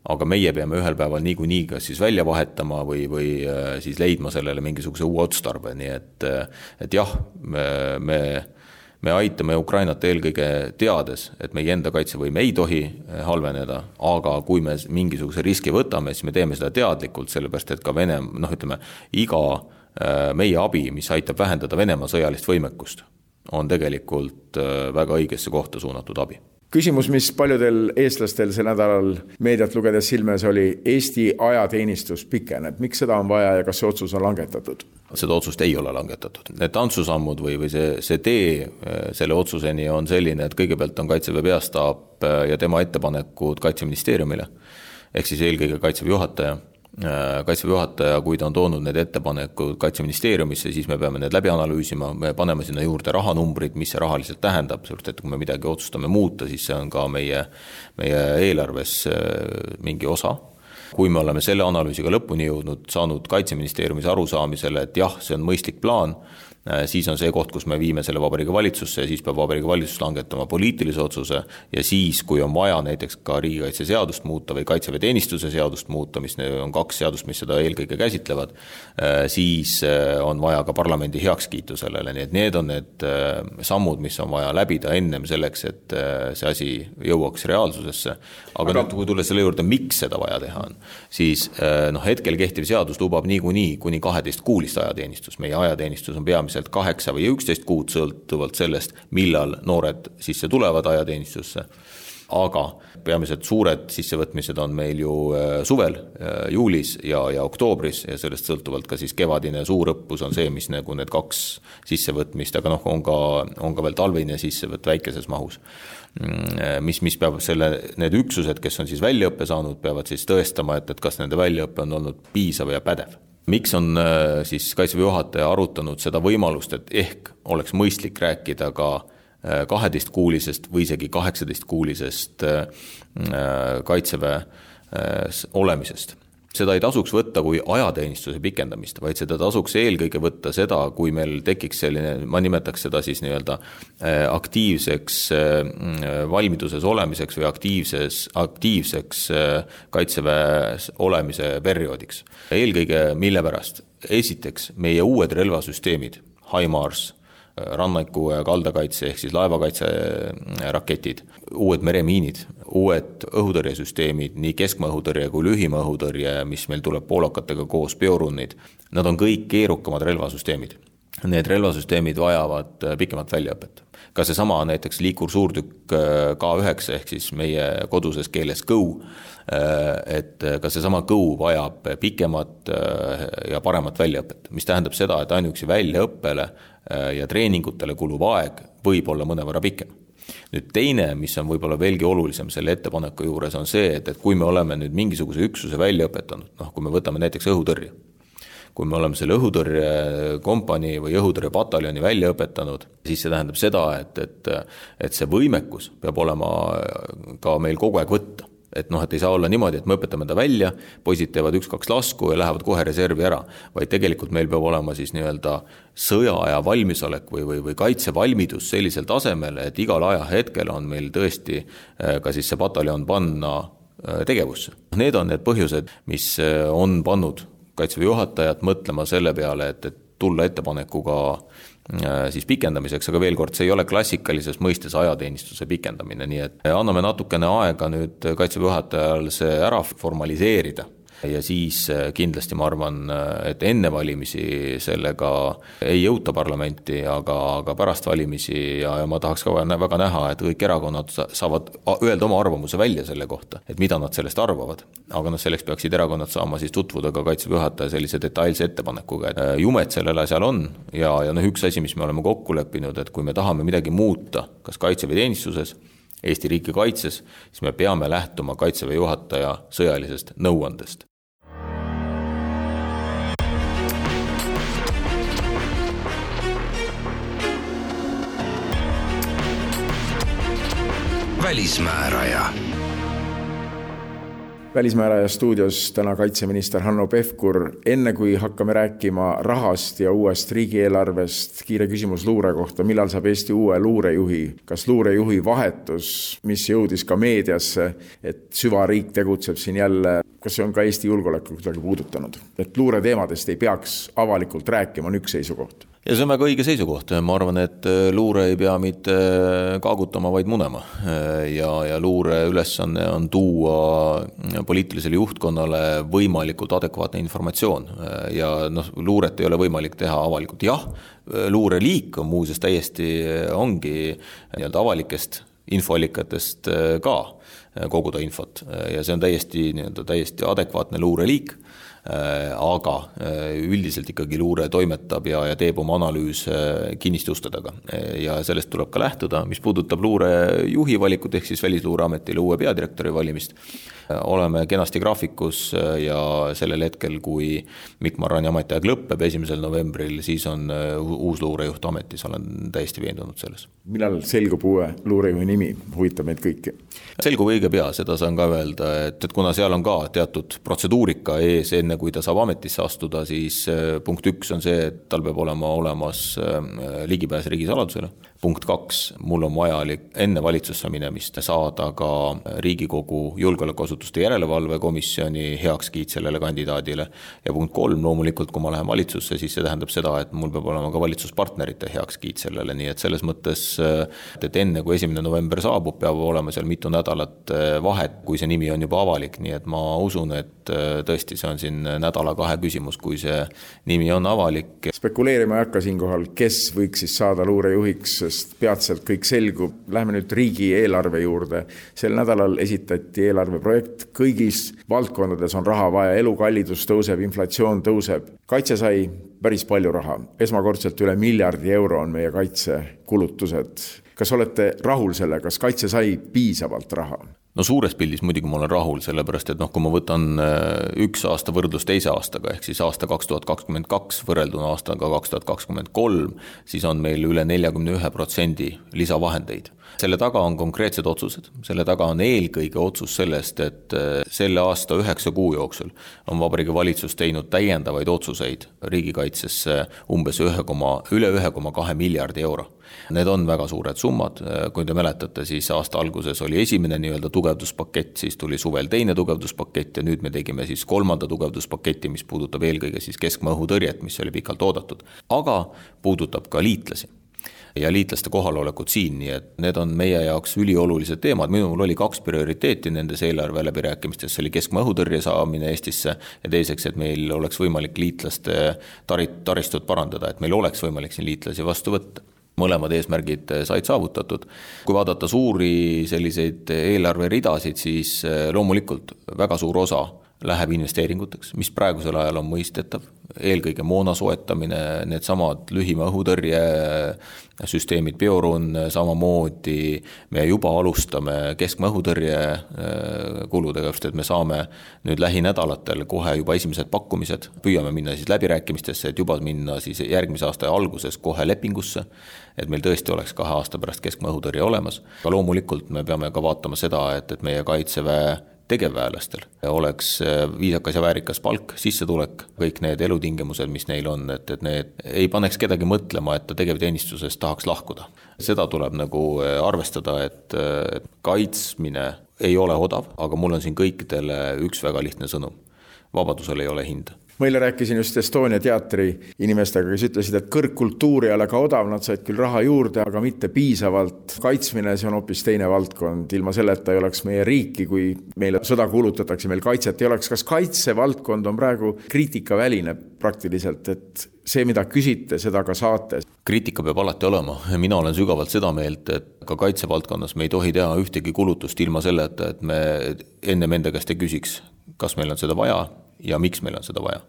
aga meie peame ühel päeval niikuinii kas siis välja vahetama või, või äh, siis leidma sellele mingisuguse uue otstarbe, nii et, äh, et jah, me, me me aitame Ukrainat eelkõige teades, et meie enda kaitsevõime ei tohi äh, halveneda, aga kui me mingisuguse riski võtame, siis me teeme seda teadlikult, sellepärast et ka Vene, noh, ütleme iga meie abi, mis aitab vähendada Venemaa sõjalist võimekust, on tegelikult väga õigesse kohta suunatud abi küsimus, mis paljudel eestlastel sel nädalal meediat lugedes silme ees oli, Eesti ajateenistus pikeneb, miks seda on vaja ja kas see otsus on langetatud? seda otsust ei ole langetatud, need tantsusammud või, või see, see tee äh, selle otsuseni on selline, et kõigepealt on Kaitseväe peastaap äh, ja tema ettepanekud Kaitseministeeriumile, ehk siis eelkõige Kaitseväe juhataja kaitseväe juhataja, kui ta on toonud need ettepanekud Kaitseministeeriumisse, siis me peame need läbi analüüsima, me paneme sinna juurde rahanumbrid, mis see rahaliselt tähendab, sellepärast et kui me midagi otsustame muuta, siis see on ka meie, meie eelarves äh, mingi osa. Kui me oleme selle analüüsiga lõpuni jõudnud, saanud Kaitseministeeriumis arusaamisele, et jah, see on mõistlik plaan, Äh, siis on see koht, kus me viime selle Vabariigi Valitsusse ja siis peab Vabariigi Valitsus langetama poliitilise otsuse. Ja siis, kui on vaja näiteks ka riigikaitseseadust muuta või kaitseväeteenistuse seadust muuta, mis on kaks seadust, mis seda eelkõige käsitlevad, äh, siis äh, on vaja ka parlamendi heakskiitu sellele, nii et need on need sammud, mis on vaja läbida ennem selleks, et see asi jõuaks reaalsusesse. aga, aga... nüüd, kui tulla selle juurde, miks seda vaja teha on, siis noh, hetkel kehtiv seadus lubab niikuinii kuni kaheteistkuulist ajateenistust, meie ajateenistus on peamiselt keskmiselt kaheksa või üksteist kuud, sõltuvalt sellest, millal noored sisse tulevad ajateenistusse. aga peamiselt suured sissevõtmised on meil ju äh, suvel, äh, juulis ja, ja oktoobris ja sellest sõltuvalt ka siis kevadine suurõppus on see, mis nagu need kaks sissevõtmist, aga noh, on ka, on ka veel talvine sissevõtt väikeses mahus mm, mis, mis peab selle, need üksused, kes on siis väljaõppe saanud, peavad siis tõestama, et, et kas nende väljaõpe on olnud piisav ja pädev miks on äh, siis Kaitseväe juhataja arutanud seda võimalust, et ehk oleks mõistlik rääkida ka äh, kaheteistkuulisest või isegi kaheksateistkuulisest äh, Kaitseväe olemisest? Seda ei tasuks võtta kui ajateenistuse pikendamist, vaid seda tasuks eelkõige võtta seda, kui meil tekiks selline, ma nimetaks seda siis nii-öelda äh, aktiivseks äh, valmiduses olemiseks või aktiivses, aktiivseks äh, kaitseväes olemise perioodiks. eelkõige mille pärast? esiteks, meie uued relvasüsteemid, HIMARS ranniku- ja kaldakaitse ehk siis laevakaitseraketid, uued meremiinid, uued õhutõrjesüsteemid, nii keskmaa õhutõrje kui lühimaa õhutõrje, mis meil tuleb poolakatega koos, biorunnid, nad on kõik keerukamad relvasüsteemid. Need relvasüsteemid vajavad pikemat väljaõpet. ka seesama näiteks liikursuurtükk K9 ehk siis meie koduses keeles kõu, et ka seesama kõu vajab pikemat ja paremat väljaõpet, mis tähendab seda, et ainuüksi väljaõppele Äh, ja treeningutele kuluv aeg võib olla mõnevõrra pikem. nüüd teine, mis on võib-olla veelgi olulisem selle ettepaneku juures, on see, et, et kui me oleme nüüd mingisuguse üksuse välja õpetanud, noh, kui me võtame näiteks õhutõrje, kui me oleme selle õhutõrjekompanii või õhutõrjepataljoni välja õpetanud, siis see tähendab seda, et, et, et see võimekus peab olema ka meil kogu aeg võtta et noh, et ei saa olla niimoodi, et me õpetame ta välja, poisid teevad üks-kaks lasku ja lähevad kohe reservi ära, vaid tegelikult meil peab olema siis nii-öelda sõjaaja valmisolek või, või, või kaitsevalmidus sellisel tasemel, et igal ajahetkel on meil tõesti äh, ka siis see pataljon panna äh, tegevusse. Need on need põhjused, mis äh, on pannud Kaitseväe juhatajat mõtlema selle peale, et, et tulla ettepanekuga Äh, siis pikendamiseks, aga veel kord, see ei ole klassikalises mõistes ajateenistuse pikendamine, nii et anname natukene aega nüüd Kaitseväe juhatajal see ära formaliseerida ja siis äh, kindlasti ma arvan, äh, et enne valimisi sellega ei jõuta parlamenti, aga, aga pärast valimisi ja, ja ma tahaks ka väga näha, et kõik erakonnad saavad öelda oma arvamuse välja selle kohta, et mida nad sellest arvavad. aga noh, selleks peaksid erakonnad saama siis tutvuda ka Kaitseväe juhataja sellise detailse ettepanekuga, et äh, jumet sellel asjal on ja, ja noh, üks asi, mis me oleme kokku leppinud, et kui me tahame midagi muuta, kas kaitseväeteenistuses, Eesti riiki kaitses, siis me peame lähtuma Kaitseväe juhataja sõjalisest nõuandest. välismääraja. Välismääraja stuudios täna kaitseminister Hanno Pevkur. enne kui hakkame rääkima rahast ja uuest riigieelarvest, kiire küsimus luure kohta, millal saab Eesti uue luurejuhi? kas luurejuhi vahetus, mis jõudis ka meediasse, et süvariik tegutseb siin jälle, kas see on ka Eesti julgeolekut kuidagi puudutanud? et luureteemadest ei peaks avalikult rääkima, on üks seisukoht ja see on väga õige seisukoht, ma arvan, et äh, luure ei pea mitte äh, kaagutama, vaid munema. Äh, ja, ja luure ülesanne on tuua poliitilisele juhtkonnale võimalikult adekvaatne informatsioon. Ja noh, luuret ei ole võimalik teha avalikult, jah, luureliik on muuseas täiesti, ongi nii-öelda avalikest infoallikatest ka koguda infot. Ja see on täiesti nii-öelda täiesti adekvaatne luureliik aga äh, üldiselt ikkagi luure toimetab ja, ja teeb oma analüüse kinniste uste taga. ja sellest tuleb ka lähtuda, mis puudutab luurejuhi valikut, ehk siis Välisluureametile uue peadirektori valimist, äh, oleme kenasti graafikus ja sellel hetkel, kui Mikk Marrani ametiaeg lõpeb, esimesel novembril, siis on uus luurejuht ametis, olen täiesti veendunud selles. millal selgub uue luurejuhi nimi, huvitab meid kõiki? selgub õige pea, seda saan ka öelda, et, et kuna seal on ka teatud protseduurika ees, enne enne kui ta saab ametisse astuda, siis äh, punkt üks on see, et tal peab olema olemas äh, ligipääs riigisaladusele punkt kaks, mul on vajalik enne valitsusse minemist saada ka Riigikogu Julgeolekuasutuste Järelevalve Komisjoni heakskiit sellele kandidaadile. ja punkt kolm, loomulikult, kui ma lähen valitsusse, siis see tähendab seda, et mul peab olema ka valitsuspartnerite heakskiit sellele, nii et selles mõttes, et enne kui esimene november saabub, peab olema seal mitu nädalat eh, vahet, kui see nimi on juba avalik, nii et ma usun, et eh, tõesti, see on siin nädala-kahe küsimus, kui see nimi on avalik. spekuleerima ei hakka siinkohal, kes võiks siis saada luurejuhiks sest peatselt kõik selgub. Läheme nüüd riigieelarve juurde. sel nädalal esitati eelarveprojekt, kõigis valdkondades on raha vaja, elukallidus tõuseb, inflatsioon tõuseb. kaitse sai päris palju raha, esmakordselt üle miljardi euro on meie kaitsekulutused. kas olete rahul sellega, kas kaitse sai piisavalt raha? No suures pildis muidugi ma olen rahul, sellepärast et noh, kui ma võtan üks aasta võrdlus teise aastaga, ehk siis aasta kaks tuhat kakskümmend kaks võrrelduna aastaga kaks tuhat kakskümmend kolm, siis on meil üle neljakümne ühe protsendi lisavahendeid selle taga on konkreetsed otsused, selle taga on eelkõige otsus sellest, et äh, selle aasta üheksa kuu jooksul on Vabariigi Valitsus teinud täiendavaid otsuseid riigikaitsesse umbes ühe koma, üle ühe koma kahe miljardi euro. Need on väga suured summad, kui te mäletate, siis aasta alguses oli esimene nii-öelda tugevduspakett, siis tuli suvel teine tugevduspakett ja nüüd me tegime siis kolmanda tugevduspaketi, mis puudutab eelkõige siis keskmaa õhutõrjet, mis oli pikalt oodatud, aga puudutab ka liitlasi ja liitlaste kohalolekut siin, nii et need on meie jaoks üliolulised teemad, minul oli kaks prioriteeti nendes eelarve läbirääkimistes, see oli keskmaa õhutõrje saamine Eestisse ja teiseks, et meil oleks võimalik liitlaste tarit, taristut parandada, et meil oleks võimalik siin liitlasi vastu võtta. Mõlemad eesmärgid said saavutatud. kui vaadata suuri selliseid eelarveridasid, siis loomulikult väga suur osa läheb investeeringuteks, mis praegusel ajal on mõistetav, eelkõige moona soetamine, needsamad lühimaa õhutõrjesüsteemid, Biorun samamoodi, me juba alustame keskmaa õhutõrje äh, kuludega, just et me saame nüüd lähinädalatel kohe juba esimesed pakkumised, püüame minna siis läbirääkimistesse, et juba minna siis järgmise aasta alguses kohe lepingusse, et meil tõesti oleks kahe aasta pärast keskmaa õhutõrje olemas, aga loomulikult me peame ka vaatama seda, et, et meie kaitseväe tegevväelastel oleks äh, viisakas ja väärikas palk, sissetulek, kõik need elutingimused, mis neil on, et, et need ei paneks kedagi mõtlema, et ta tegevteenistusest tahaks lahkuda. seda tuleb nagu äh, arvestada, et, äh, et kaitsmine ei ole odav, aga mul on siin kõikidele üks väga lihtne sõnum. vabadusel ei ole hinda ma eile rääkisin just Estonia teatri inimestega, kes ütlesid, et kõrgkultuur ei ole ka odav, nad said küll raha juurde, aga mitte piisavalt. kaitsmine, see on hoopis teine valdkond, ilma selleta ei oleks meie riiki, kui meile sõda kuulutatakse, meil kaitset ei oleks. kas kaitsevaldkond on praegu kriitikaväline praktiliselt, et see, mida küsite, seda ka saate? kriitika peab alati olema, mina olen sügavalt seda meelt, et ka kaitsevaldkonnas me ei tohi teha ühtegi kulutust ilma selleta, et me ennem enda käest ei küsiks, kas meil on seda vaja ja miks meil on seda vaja.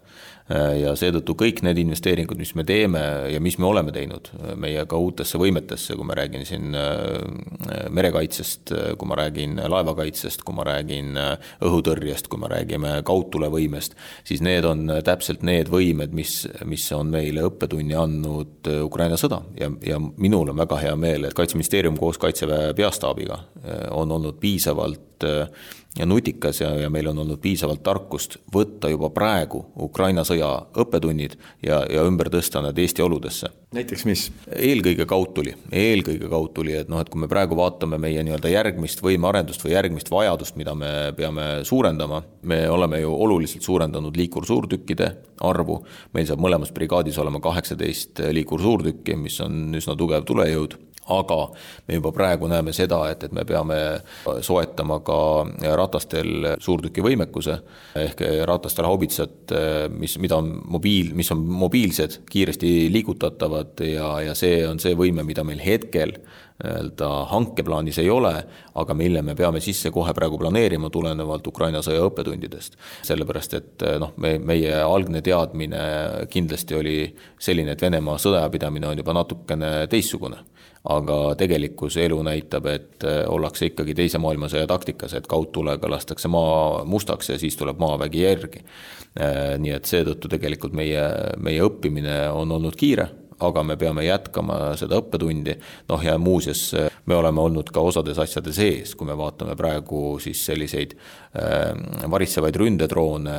ja seetõttu kõik need investeeringud, mis me teeme ja mis me oleme teinud meie ka uutesse võimetesse, kui ma räägin siin äh, merekaitsest, kui ma räägin laevakaitsest, kui ma räägin äh, õhutõrjest, kui me räägime kaudtulevõimest, siis need on täpselt need võimed, mis, mis on meile õppetunni andnud äh, Ukraina sõda ja, ja minul on väga hea meel, et Kaitseministeerium koos Kaitseväe peastaabiga on olnud piisavalt ja nutikas ja, ja meil on olnud piisavalt tarkust võtta juba praegu Ukraina sõja õppetunnid ja, ja ümber tõsta nad Eesti oludesse. Näiteks mis? eelkõige kaudtuli, eelkõige kaudtuli, et noh, et kui me praegu vaatame meie nii-öelda järgmist võimearendust või järgmist vajadust, mida me peame suurendama, me oleme ju oluliselt suurendanud liikursuurtükkide arvu, meil saab mõlemas brigaadis olema kaheksateist liikursuurtükki, mis on üsna tugev tulejõud. Aga me juba praegu näeme seda, et, et me peame soetama ka ratastel suurtükivõimekuse ehk ratastel haubitsad, mis, mida on mobiil, mis on mobiilsed, kiiresti liigutatavad ja, ja see on see võime, mida meil hetkel nii-öelda hankeplaanis ei ole, aga mille me peame sisse kohe praegu planeerima, tulenevalt Ukraina sõja õppetundidest. sellepärast, et noh, me, meie algne teadmine kindlasti oli selline, et Venemaa sõjapidamine on juba natukene teistsugune aga tegelikkus elu näitab, et äh, ollakse ikkagi teise maailmasõja taktikas, et kaudtulega lastakse maa mustaks ja siis tuleb maavägi järgi. Äh, nii et seetõttu tegelikult meie, meie õppimine on olnud kiire aga me peame jätkama seda õppetundi, noh ja muuseas, me oleme olnud ka osades asjades ees, kui me vaatame praegu siis selliseid varitsevaid ründedroone,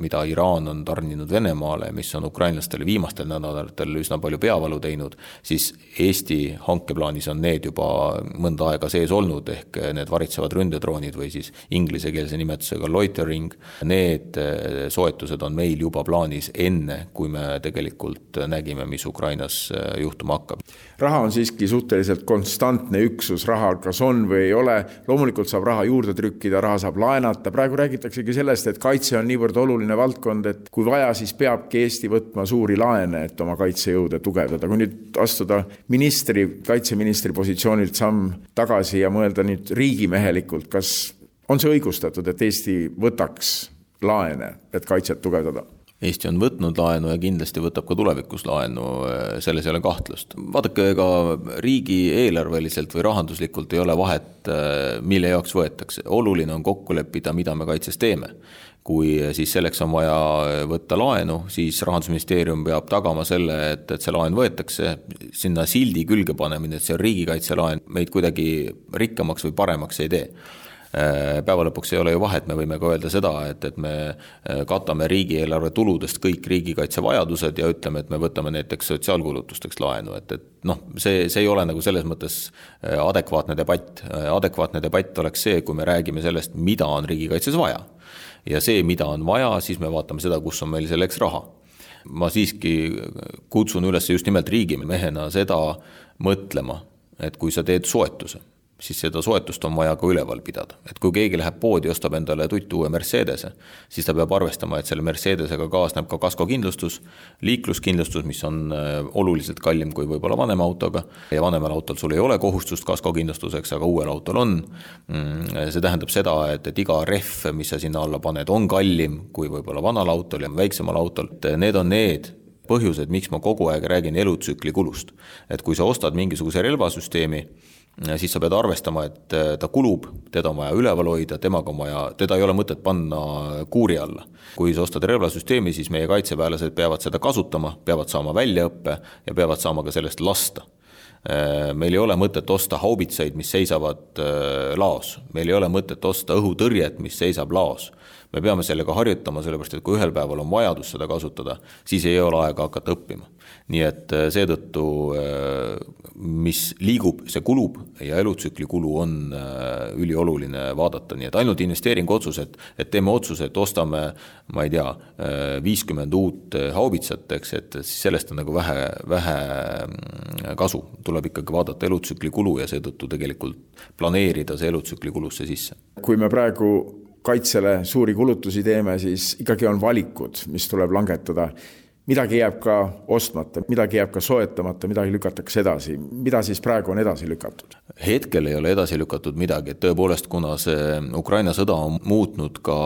mida Iraan on tarninud Venemaale, mis on ukrainlastele viimastel nädalatel üsna palju peavalu teinud, siis Eesti hankeplaanis on need juba mõnda aega sees olnud, ehk need varitsevad ründedroonid või siis inglisekeelse nimetusega loitering, need äh, soetused on meil juba plaanis enne, kui me tegelikult nägime, mis Ukraina Ukrainas äh, juhtuma hakkab. raha on siiski suhteliselt konstantne üksus, raha kas on või ei ole, loomulikult saab raha juurde trükkida, raha saab laenata, praegu räägitaksegi sellest, et kaitse on niivõrd oluline valdkond, et kui vaja, siis peabki Eesti võtma suuri laene, et oma kaitsejõude tugevdada, kui nüüd astuda ministri, kaitseministri positsioonilt samm tagasi ja mõelda nüüd riigimehelikult, kas on see õigustatud, et Eesti võtaks laene, et kaitset tugevdada? Eesti on võtnud laenu ja kindlasti võtab ka tulevikus laenu, selles ei ole kahtlust. vaadake, ega riigieelarveliselt või rahanduslikult ei ole vahet, mille jaoks võetakse, oluline on kokku leppida, mida me kaitses teeme. kui siis selleks on vaja võtta laenu, siis Rahandusministeerium peab tagama selle, et, et see laen võetakse, sinna sildi külge panemine, et see on riigikaitselaen, meid kuidagi rikkamaks või paremaks ei tee Äh, päeva lõpuks ei ole ju vahet, me võime ka öelda seda, et, et me äh, katame riigieelarve tuludest kõik riigikaitsevajadused ja ütleme, et me võtame näiteks sotsiaalkulutusteks laenu, et, et noh, see, see ei ole nagu selles mõttes äh, adekvaatne debatt. adekvaatne debatt oleks see, kui me räägime sellest, mida on riigikaitses vaja. ja see, mida on vaja, siis me vaatame seda, kus on meil selleks raha ma siiski kutsun üles just nimelt riigimehena seda mõtlema, et kui sa teed soetuse siis seda soetust on vaja ka üleval pidada. et kui keegi läheb poodi ostab endale tuttu uue Mercedese, siis ta peab arvestama, et selle Mercedesega kaasneb ka kaskokindlustus, liikluskindlustus, mis on äh, oluliselt kallim kui võib-olla vanema autoga ja vanemal autol sul ei ole kohustust kaskokindlustuseks, aga uuel autol on. Mm, see tähendab seda, et, et iga rehv, mis sa sinna alla paned, on kallim kui võib-olla vanal autol ja väiksemal autol, et need on need põhjused, miks ma kogu aeg räägin elutsükli kulust. et kui sa ostad mingisuguse relvasüsteemi, siis sa pead arvestama, et äh, ta kulub, teda on vaja üleval hoida, temaga on vaja, teda ei ole mõtet panna kuuri alla. kui sa ostad relvasüsteemi, siis meie kaitseväelased peavad seda kasutama, peavad saama väljaõppe ja peavad saama ka sellest lasta äh, meil ei ole mõtet osta haubitsaid, mis seisavad äh, laos, meil ei ole mõtet osta õhutõrjet, mis seisab laos me peame sellega harjutama, sellepärast et kui ühel päeval on vajadus seda kasutada, siis ei ole aega hakata õppima. Nii et äh, seetõttu, äh, mis liigub, see kulub ja elutsükli kulu on äh, ülioluline vaadata, nii et ainult investeeringuotsused, et teeme otsuse, et ostame, ma ei tea, viiskümmend uut haubitsat, eks, et sellest on nagu vähe, vähe mm, kasu. tuleb ikkagi vaadata elutsükli kulu ja seetõttu tegelikult planeerida see elutsükli kulusse sisse. kui me praegu kaitsele suuri kulutusi teeme, siis ikkagi on valikud, mis tuleb langetada. Midagi jääb ka ostmata, midagi jääb ka soetamata, midagi lükatakse edasi. mida siis praegu on edasi lükatud? hetkel ei ole edasi lükatud midagi, et tõepoolest, kuna see Ukraina sõda on muutnud ka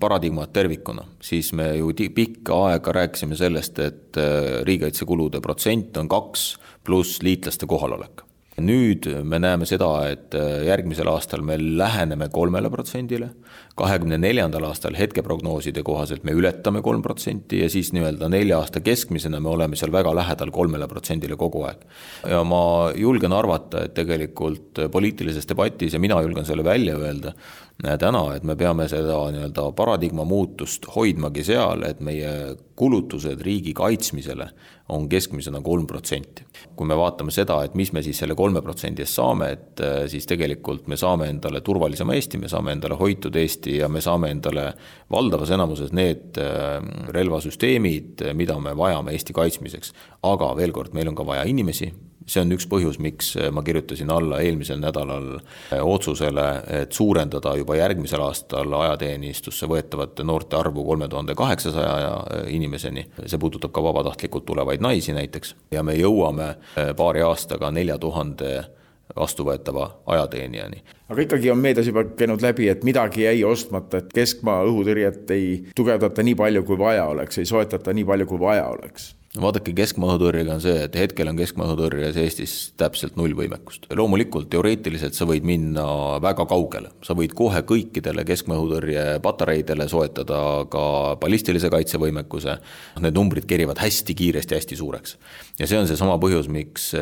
paradigmat tervikuna, siis me ju pikka aega rääkisime sellest, et äh, riigikaitsekulude protsent on kaks pluss liitlaste kohalolek nüüd me näeme seda, et äh, järgmisel aastal me läheneme kolmele protsendile, kahekümne neljandal aastal hetkeprognooside kohaselt me ületame kolm protsenti ja siis nii-öelda nelja aasta keskmisena me oleme seal väga lähedal kolmele protsendile kogu aeg. ja ma julgen arvata, et tegelikult poliitilises debatis ja mina julgen selle välja öelda, täna, et me peame seda nii-öelda paradigma muutust hoidmagi seal, et meie kulutused riigi kaitsmisele on keskmisena kolm protsenti. kui me vaatame seda, et mis me siis selle kolme protsendi eest saame, et siis tegelikult me saame endale turvalisema Eesti, me saame endale hoitud Eesti ja me saame endale valdavas enamuses need äh, relvasüsteemid, mida me vajame Eesti kaitsmiseks. aga veel kord, meil on ka vaja inimesi, see on üks põhjus, miks äh, ma kirjutasin alla eelmisel nädalal äh, otsusele, et suurendada juba järgmisel aastal ajateenistusse võetavate noorte arvu kolme tuhande kaheksasaja inimeseni. see puudutab ka vabatahtlikult tulevaid naisi näiteks ja me jõuame paari aastaga nelja tuhande vastuvõetava ajateenijani. aga ikkagi on meedias juba käinud läbi, et midagi jäi ostmata, et keskmaa õhutõrjet ei tugevdata nii palju, kui vaja oleks, ei soetata nii palju, kui vaja oleks vaadake, keskmaa-õhutõrjega on see, et hetkel on keskmaa-õhutõrjes Eestis täpselt null võimekust. loomulikult teoreetiliselt sa võid minna väga kaugele, sa võid kohe kõikidele keskmaa-õhutõrje patareidele soetada ka ballistilise kaitsevõimekuse, need numbrid kerivad hästi kiiresti hästi suureks. ja see on seesama põhjus, miks,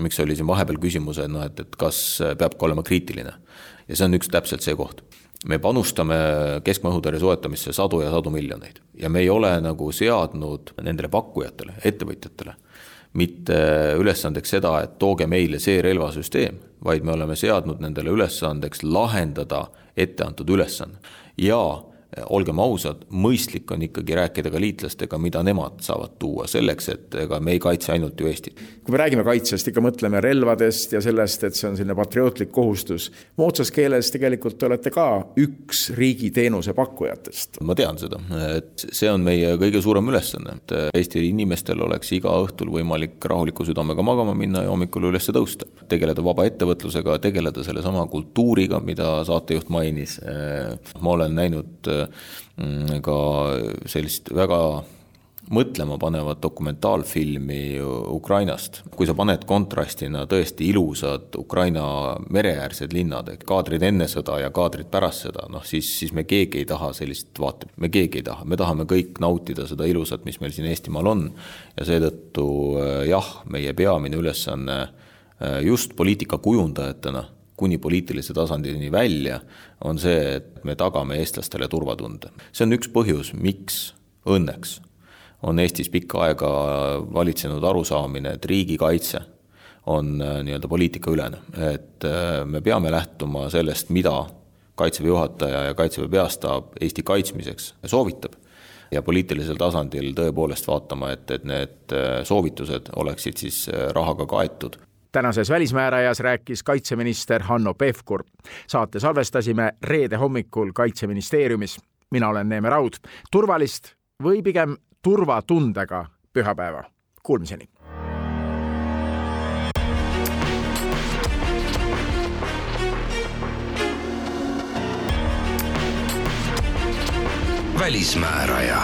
miks oli siin vahepeal küsimus, et noh, et, et kas peab ka olema kriitiline. ja see on üks täpselt see koht me panustame keskmaa õhutõrje soetamisse sadu ja sadu miljoneid. Ja me ei ole nagu seadnud nendele pakkujatele, ettevõtjatele mitte ülesandeks seda, et tooge meile see relvasüsteem, vaid me oleme seadnud nendele ülesandeks lahendada etteantud ülesanne. Ja olgem ausad, mõistlik on ikkagi rääkida ka liitlastega, mida nemad saavad tuua selleks, et ega me ei kaitse ainult ju Eestit. kui me räägime kaitsest, ikka mõtleme relvadest ja sellest, et see on selline patriootlik kohustus. moodsas keeles tegelikult te olete ka üks riigi teenuse pakkujatest. ma tean seda, et see on meie kõige suurem ülesanne, et Eesti inimestel oleks iga õhtul võimalik rahuliku südamega magama minna ja hommikul üles tõusta. tegeleda vaba ettevõtlusega, tegeleda sellesama kultuuriga, mida saatejuht mainis. ma olen näinud ka sellist väga mõtlemapanevat dokumentaalfilmi Ukrainast. kui sa paned kontrastina tõesti ilusad Ukraina mereäärsed linnad, kaadrid enne sõda ja kaadrid pärast sõda, noh siis, siis me keegi ei taha sellist vaatet, me keegi ei taha, me tahame kõik nautida seda ilusat, mis meil siin Eestimaal on. ja seetõttu äh, jah, meie peamine ülesanne äh, just poliitika kujundajatena kuni poliitilise tasandini välja, on see, et me tagame eestlastele turvatunde. see on üks põhjus, miks õnneks on Eestis pikka aega valitsenud arusaamine, et riigikaitse on äh, nii-öelda poliitikaülene, et äh, me peame lähtuma sellest, mida Kaitseväe juhataja ja Kaitseväe peastaap Eesti kaitsmiseks soovitab ja poliitilisel tasandil tõepoolest vaatama, et, et need äh, soovitused oleksid siis rahaga kaetud. Tänases Välismäärajas rääkis kaitseminister Hanno Pevkur. saate salvestasime reede hommikul Kaitseministeeriumis. mina olen Neeme Raud. turvalist või pigem turvatundega pühapäeva. Kuulmiseni. välismääraja